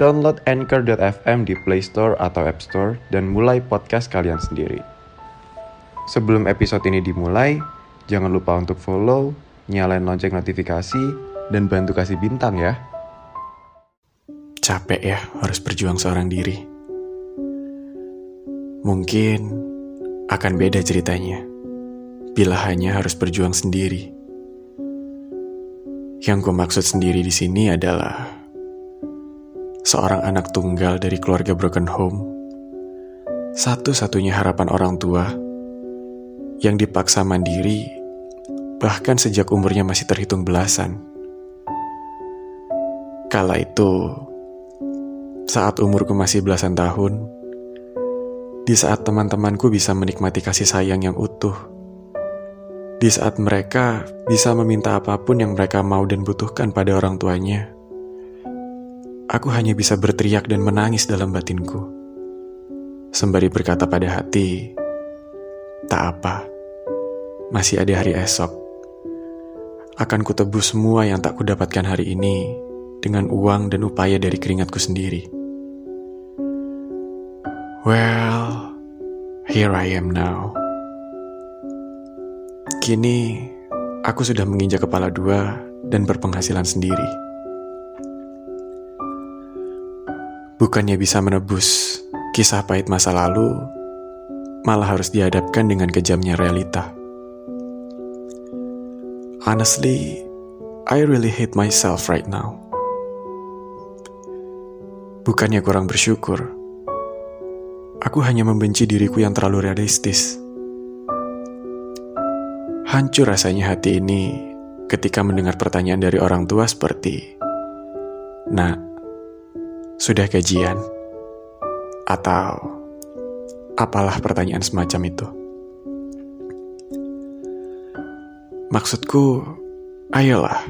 download Anchor.fm di Play Store atau App Store dan mulai podcast kalian sendiri. Sebelum episode ini dimulai, jangan lupa untuk follow, nyalain lonceng notifikasi, dan bantu kasih bintang ya. Capek ya harus berjuang seorang diri. Mungkin akan beda ceritanya bila hanya harus berjuang sendiri. Yang gue maksud sendiri di sini adalah seorang anak tunggal dari keluarga broken home, satu-satunya harapan orang tua yang dipaksa mandiri bahkan sejak umurnya masih terhitung belasan. Kala itu, saat umurku masih belasan tahun, di saat teman-temanku bisa menikmati kasih sayang yang utuh, di saat mereka bisa meminta apa pun yang mereka mau dan butuhkan pada orang tuanya, aku hanya bisa berteriak dan menangis dalam batinku. Sembari berkata pada hati, tak apa, masih ada hari esok. Akan kutebus semua yang tak kudapatkan hari ini dengan uang dan upaya dari keringatku sendiri. Well, here I am now. Kini, aku sudah menginjak kepala dua dan berpenghasilan sendiri. Bukannya bisa menebus kisah pahit masa lalu, malah harus dihadapkan dengan kejamnya realita. Honestly, I really hate myself right now. Bukannya kurang bersyukur, aku hanya membenci diriku yang terlalu realistis. Hancur rasanya hati ini ketika mendengar pertanyaan dari orang tua seperti, "Nak, sudah gajian?" Atau apalah pertanyaan semacam itu. Maksudku, ayolah.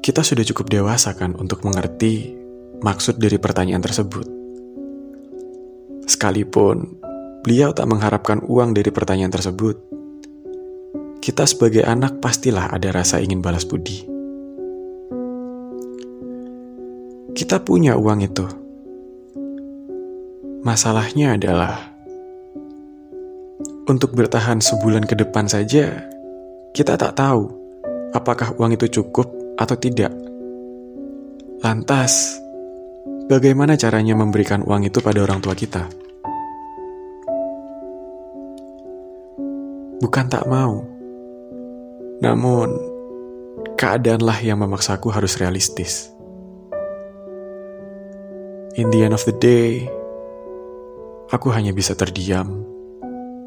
Kita sudah cukup dewasa kan untuk mengerti maksud dari pertanyaan tersebut. Sekalipun beliau tak mengharapkan uang dari pertanyaan tersebut, kita sebagai anak pastilah ada rasa ingin balas budi. Kita punya uang itu. Masalahnya adalah untuk bertahan sebulan ke depan saja, kita tak tahu apakah uang itu cukup atau tidak. Lantas, bagaimana caranya memberikan uang itu pada orang tua kita? Bukan tak mau, namun keadaanlah yang memaksaku harus realistis. In the end of the day, aku hanya bisa terdiam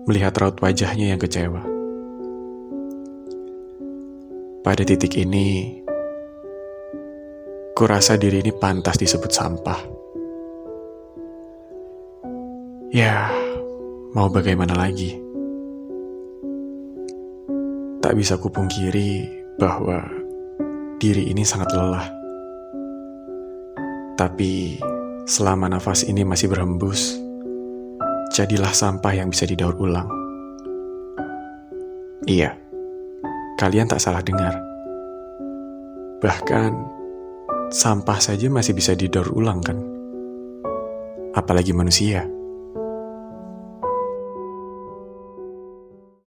melihat raut wajahnya yang kecewa. Pada titik ini, kurasa diri ini pantas disebut sampah. Ya, mau bagaimana lagi? Tak bisa kupungkiri bahwa diri ini sangat lelah. Tapi selama nafas ini masih berhembus, jadilah sampah yang bisa didaur ulang. Iya, kalian tak salah dengar. Bahkan, sampah saja masih bisa didaur ulang kan? Apalagi manusia.